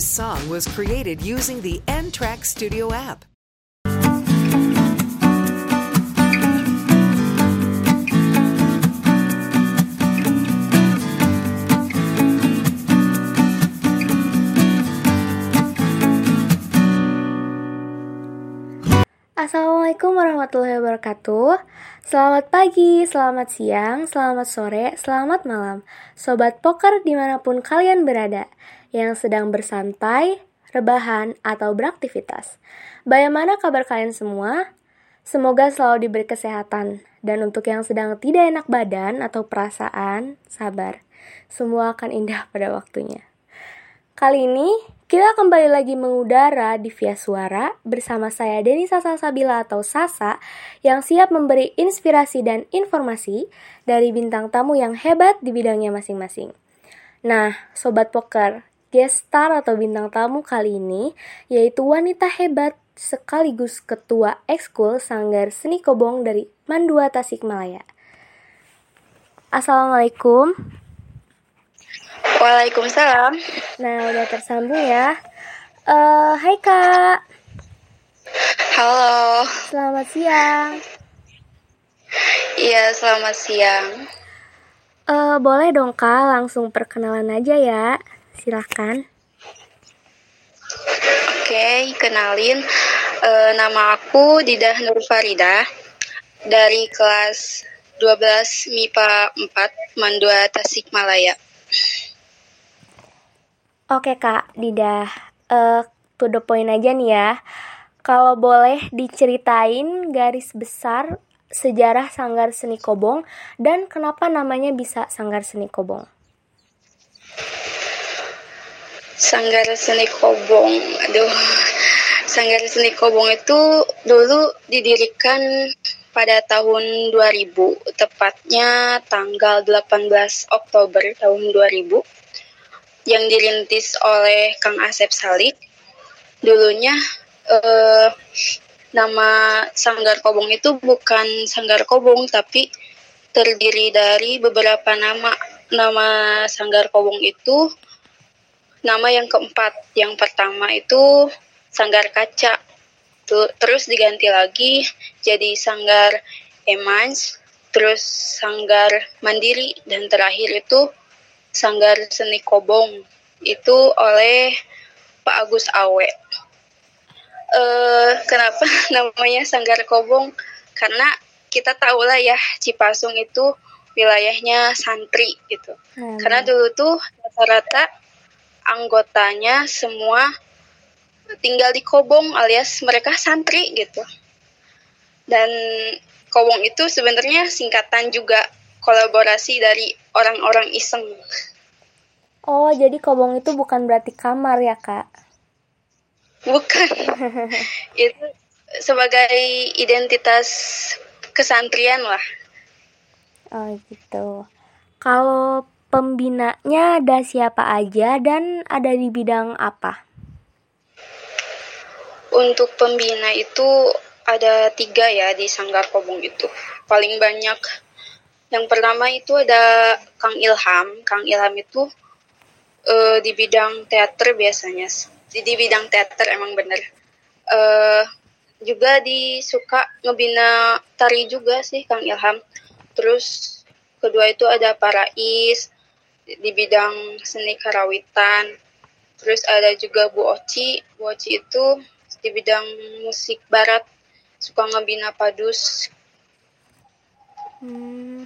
This song was created using the N Track Studio app. Assalamualaikum warahmatullahi wabarakatuh. Selamat pagi, selamat siang, selamat sore, selamat malam. Sobat poker di mana pun kalian berada Yang sedang bersantai, rebahan, atau beraktivitas. Bagaimana kabar kalian semua? Semoga selalu diberi kesehatan. Dan untuk yang sedang tidak enak badan atau perasaan, sabar. Semua akan indah pada waktunya. Kali ini kita kembali lagi mengudara di Via Suara bersama saya Denisa Salsabila atau Sasa yang siap memberi inspirasi dan informasi dari bintang tamu yang hebat di bidangnya masing-masing. Nah, Sobat Poker, guest star atau bintang tamu kali ini yaitu wanita hebat sekaligus ketua ekskul Sanggar Seni Kobong dari Mandua Tasikmalaya. Assalamualaikum. Waalaikumsalam. Nah, udah tersambung ya. Uh, hai Kak. Halo. Selamat siang. Iya, selamat siang. Uh, boleh dong Kak, langsung perkenalan aja ya. Silahkan. Oke, kenalin. Uh, nama aku Didah Nur Farida dari kelas 12 MIPA 4 Mandua Tasikmalaya. Oke kak, Dida, uh, to the point aja nih ya. Kalau boleh diceritain garis besar sejarah Sanggar Seni Kobong dan kenapa namanya bisa Sanggar Seni Kobong? Sanggar Seni Kobong, aduh, Sanggar Seni Kobong itu dulu didirikan pada tahun 2000, tepatnya tanggal 18 Oktober tahun 2000 yang dirintis oleh Kang Asep Salik. Dulunya eh, nama Sanggar Kobong itu bukan Sanggar Kobong tapi terdiri dari beberapa nama. Nama Sanggar Kobong itu nama yang keempat. Yang pertama itu Sanggar Kaca. Terus diganti lagi jadi Sanggar Emans, terus Sanggar Mandiri dan terakhir itu Sanggar Seni Kobong itu oleh Pak Agus Awe. Uh, kenapa namanya Sanggar Kobong? Karena kita tahu lah ya Cipasung itu wilayahnya santri gitu. Hmm. Karena dulu tuh rata-rata anggotanya semua tinggal di Kobong alias mereka santri gitu. Dan Kobong itu sebenarnya singkatan juga kolaborasi dari orang-orang iseng. Oh, jadi kobong itu bukan berarti kamar ya, Kak? Bukan. itu sebagai identitas kesantrian lah. Oh, gitu. Kalau pembinanya ada siapa aja dan ada di bidang apa? Untuk pembina itu ada tiga ya di Sanggar Kobong itu. Paling banyak yang pertama itu ada Kang Ilham. Kang Ilham itu uh, di bidang teater biasanya. Di, di bidang teater emang bener. Uh, juga disuka ngebina tari juga sih Kang Ilham. Terus kedua itu ada Parais di bidang seni karawitan. Terus ada juga Bu Oci. Bu Oci itu di bidang musik barat suka ngebina padus. Hmm,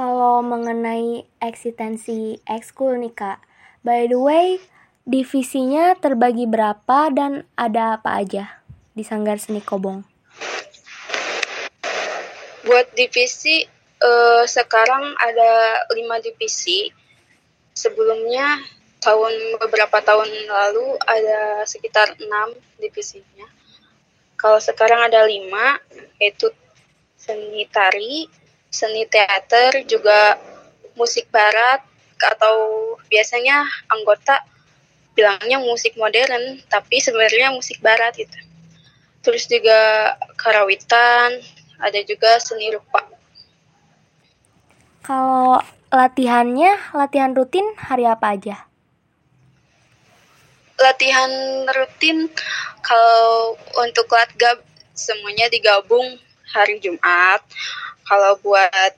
kalau mengenai eksistensi ekskul nih kak, by the way, divisinya terbagi berapa dan ada apa aja di Sanggar Seni Kobong? Buat divisi, uh, sekarang ada lima divisi. Sebelumnya tahun beberapa tahun lalu ada sekitar enam divisinya. Kalau sekarang ada lima, yaitu seni tari, seni teater juga musik barat atau biasanya anggota bilangnya musik modern tapi sebenarnya musik barat gitu. Terus juga karawitan ada juga seni rupa. Kalau latihannya latihan rutin hari apa aja? Latihan rutin kalau untuk latgab semuanya digabung hari Jumat. Kalau buat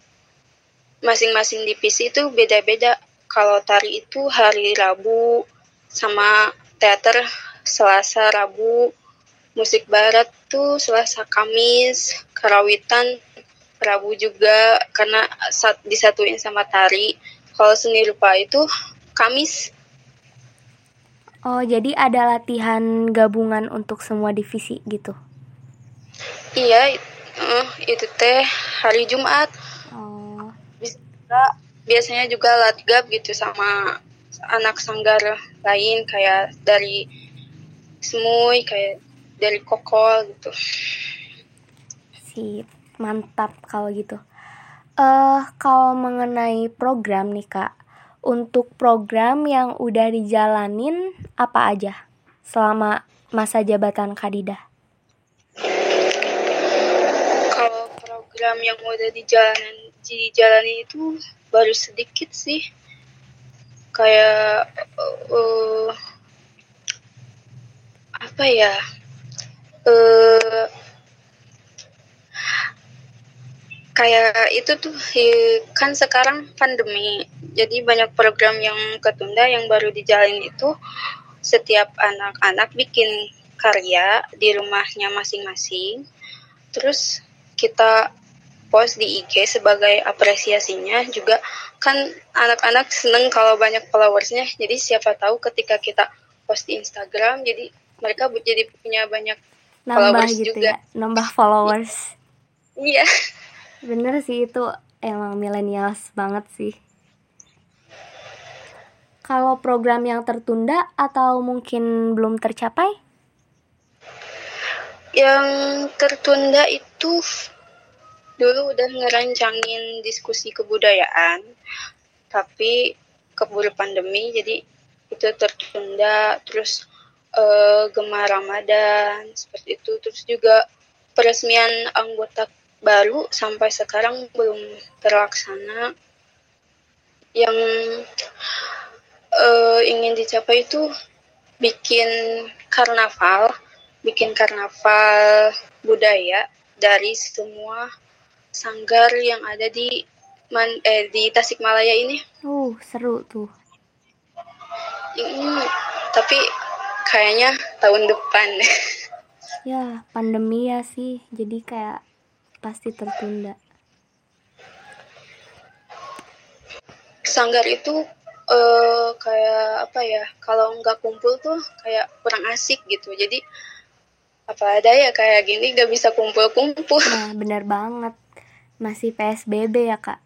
masing-masing divisi itu beda-beda. Kalau tari itu hari Rabu sama teater Selasa Rabu, musik barat tuh Selasa Kamis, karawitan Rabu juga karena saat disatuin sama tari. Kalau seni rupa itu Kamis. Oh, jadi ada latihan gabungan untuk semua divisi gitu. Iya, uh, itu teh hari Jumat. Oh. Bisa biasanya juga latgab gitu sama anak sanggar lain kayak dari Semuy, kayak dari Kokol gitu. Sip, mantap kalau gitu. Eh, uh, kalau mengenai program nih Kak, untuk program yang udah dijalanin apa aja selama masa jabatan Kadidah? Program yang udah dijalanin dijalani itu baru sedikit sih. Kayak uh, apa ya? Uh, kayak itu tuh kan sekarang pandemi jadi banyak program yang ketunda yang baru dijalin itu setiap anak-anak bikin karya di rumahnya masing-masing. Terus kita post di IG sebagai apresiasinya juga kan anak-anak seneng kalau banyak followersnya. Jadi siapa tahu ketika kita post di Instagram jadi mereka jadi punya banyak nambah followers gitu juga. ya nambah followers. Iya. Bener sih itu emang millennials banget sih. Kalau program yang tertunda atau mungkin belum tercapai? Yang tertunda itu dulu udah ngerancangin diskusi kebudayaan tapi keburu pandemi jadi itu tertunda. Terus uh, Gemar Ramadan seperti itu. Terus juga peresmian anggota baru sampai sekarang belum terlaksana. Yang uh, ingin dicapai itu bikin karnaval bikin karnaval budaya dari semua sanggar yang ada di Man, eh di Tasikmalaya ini. Uh, seru tuh. Ini tapi kayaknya tahun depan. ya, pandemi ya sih. Jadi kayak pasti tertunda. Sanggar itu uh, kayak apa ya? Kalau nggak kumpul tuh kayak kurang asik gitu. Jadi apa ada ya kayak gini gak bisa kumpul-kumpul. Nah, benar banget masih PSBB ya kak?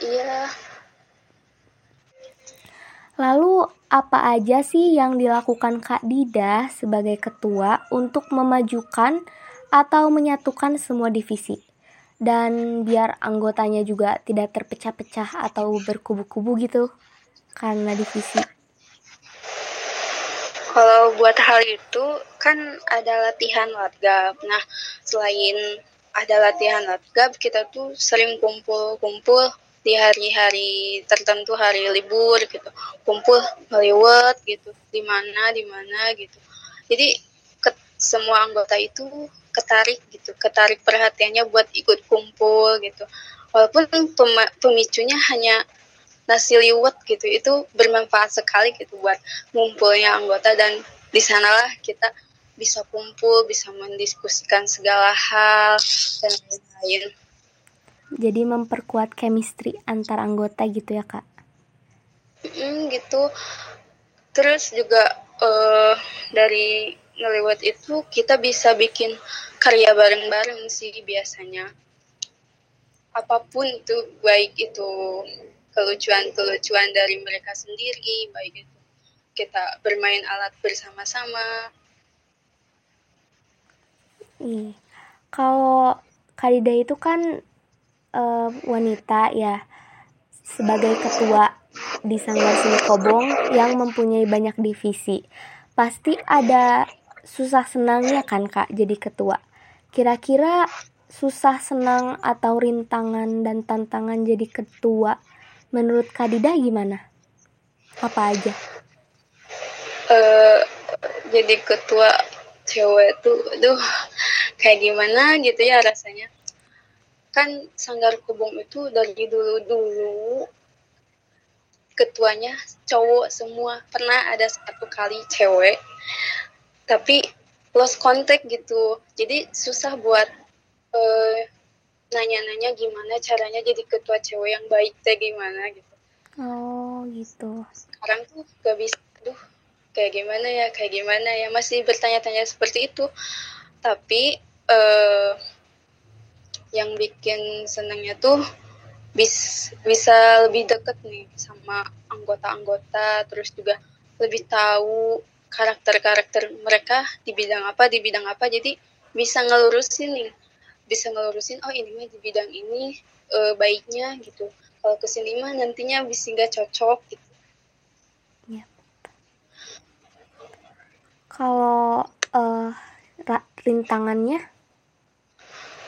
Iya. Lalu apa aja sih yang dilakukan Kak Dida sebagai ketua untuk memajukan atau menyatukan semua divisi? Dan biar anggotanya juga tidak terpecah-pecah atau berkubu-kubu gitu karena divisi. Kalau buat hal itu kan ada latihan warga. Nah, selain ada latihan latgab kita tuh sering kumpul-kumpul di hari-hari tertentu hari libur gitu. Kumpul ngeliwet gitu di mana di mana gitu. Jadi ke, semua anggota itu ketarik gitu ketarik perhatiannya buat ikut kumpul gitu. Walaupun pemicunya hanya nasi liwet gitu itu bermanfaat sekali gitu buat ngumpulnya anggota dan di sanalah kita bisa kumpul, bisa mendiskusikan segala hal dan lain-lain. Jadi memperkuat chemistry antar anggota gitu ya kak? Mm, gitu. Terus juga uh, dari ngeliwat itu kita bisa bikin karya bareng-bareng sih biasanya. Apa pun itu baik itu kelucuan-kelucuan dari mereka sendiri, baik itu kita bermain alat bersama-sama Ih, kalau Kalida itu kan uh, wanita ya sebagai ketua di Sanggar Seni Kobong yang mempunyai banyak divisi. Pasti ada susah senangnya kan Kak jadi ketua. Kira-kira susah senang atau rintangan dan tantangan jadi ketua menurut Kadida gimana? Apa aja? uh, jadi ketua cewek tuh aduh kayak gimana gitu ya rasanya. Kan sanggar kubung itu dari dulu dulu ketuanya cowok semua. Pernah ada satu kali cewek tapi lost contact gitu. Jadi susah buat uh, nanya-nanya gimana caranya jadi ketua cewek yang baik teh gimana gitu. Oh gitu. Sekarang tuh gak bisa. Aduh kayak gimana ya kayak gimana ya. Masih bertanya-tanya seperti itu. Tapi uh, yang bikin senangnya tuh bis, bisa lebih deket nih sama anggota-anggota terus juga lebih tahu karakter-karakter mereka di bidang apa di bidang apa. Jadi bisa ngelurusin nih bisa ngelurusin oh ini mah di bidang ini uh, baiknya gitu. Kalau ke sini mah nantinya bisa nggak cocok gitu. Ya. kalau uh, rintangannya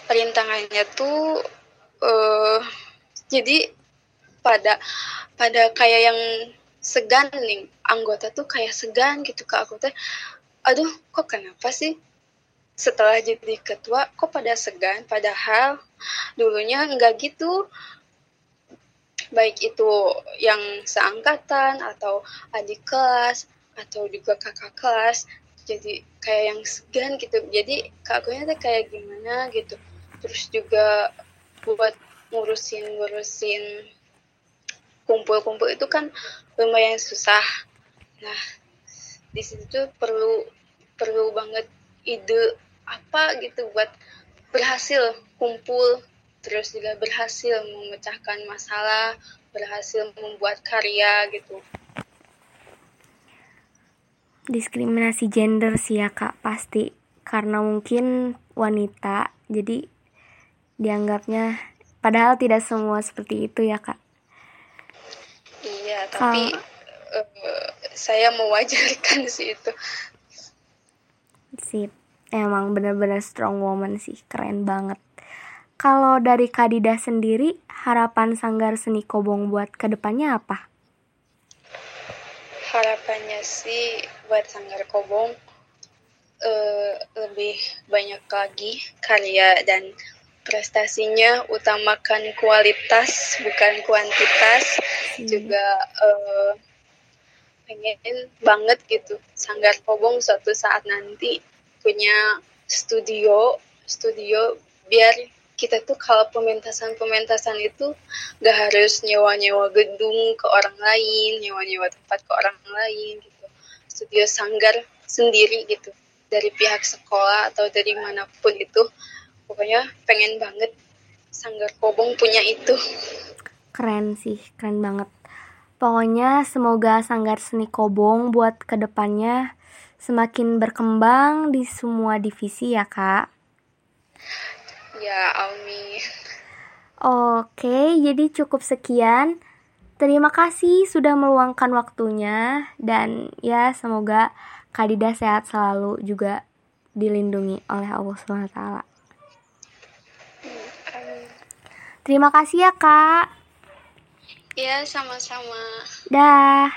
rintangannya tuh uh, jadi pada pada kayak yang segan nih anggota tuh kayak segan gitu ke aku teh aduh kok kenapa sih setelah jadi ketua kok pada segan? Padahal dulunya enggak gitu. Baik itu yang seangkatan atau adik kelas atau juga kakak kelas jadi kayak yang segan gitu. Jadi kakunya tuh kayak gimana gitu terus juga buat ngurusin ngurusin kumpul-kumpul itu kan lumayan susah. Nah, di situ perlu perlu banget ide apa gitu buat berhasil kumpul terus juga berhasil memecahkan masalah, berhasil membuat karya gitu. Diskriminasi gender sih ya kak pasti karena mungkin wanita jadi dianggapnya padahal tidak semua seperti itu ya kak Iya, tapi uh, saya mewajarkan sih itu. Sip, emang bener-bener strong woman sih, keren banget. Kalau dari Kadida sendiri, harapan Sanggar Seni Kobong buat ke depannya apa? Harapannya sih buat Sanggar Kobong uh, lebih banyak lagi karya dan prestasinya utamakan kualitas bukan kuantitas hmm. juga uh, pengen banget gitu Sanggar Kobong suatu saat nanti punya studio studio biar kita tuh kalau pementasan-pementasan itu gak harus nyewa-nyewa gedung ke orang lain, nyewa-nyewa tempat ke orang lain gitu. Studio sanggar sendiri gitu dari pihak sekolah atau dari mana pun itu pokoknya pengen banget Sanggar Kobong punya itu. Keren sih keren banget. Pokoknya semoga Sanggar Seni Kobong buat ke depannya semakin berkembang di semua divisi ya kak. Ya amin. Oke jadi cukup sekian. Terima kasih sudah meluangkan waktunya. Dan ya semoga Kadida sehat selalu juga dilindungi oleh Allah SWT. Terima kasih ya, Kak. Iya, sama-sama. Dah.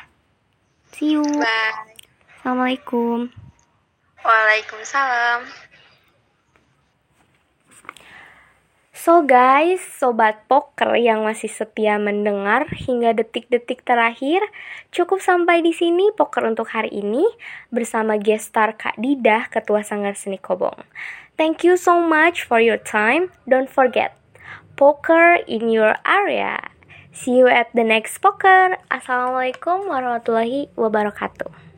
See you. Bye. Assalamualaikum. Waalaikumsalam. So guys, sobat poker yang masih setia mendengar hingga detik-detik terakhir, cukup sampai di sini poker untuk hari ini bersama guest star Kak Didah, Ketua Sanggar Seni Kobong. Thank you so much for your time. Don't forget, poker in your area. See you at the next poker. Assalamualaikum warahmatullahi wabarakatuh.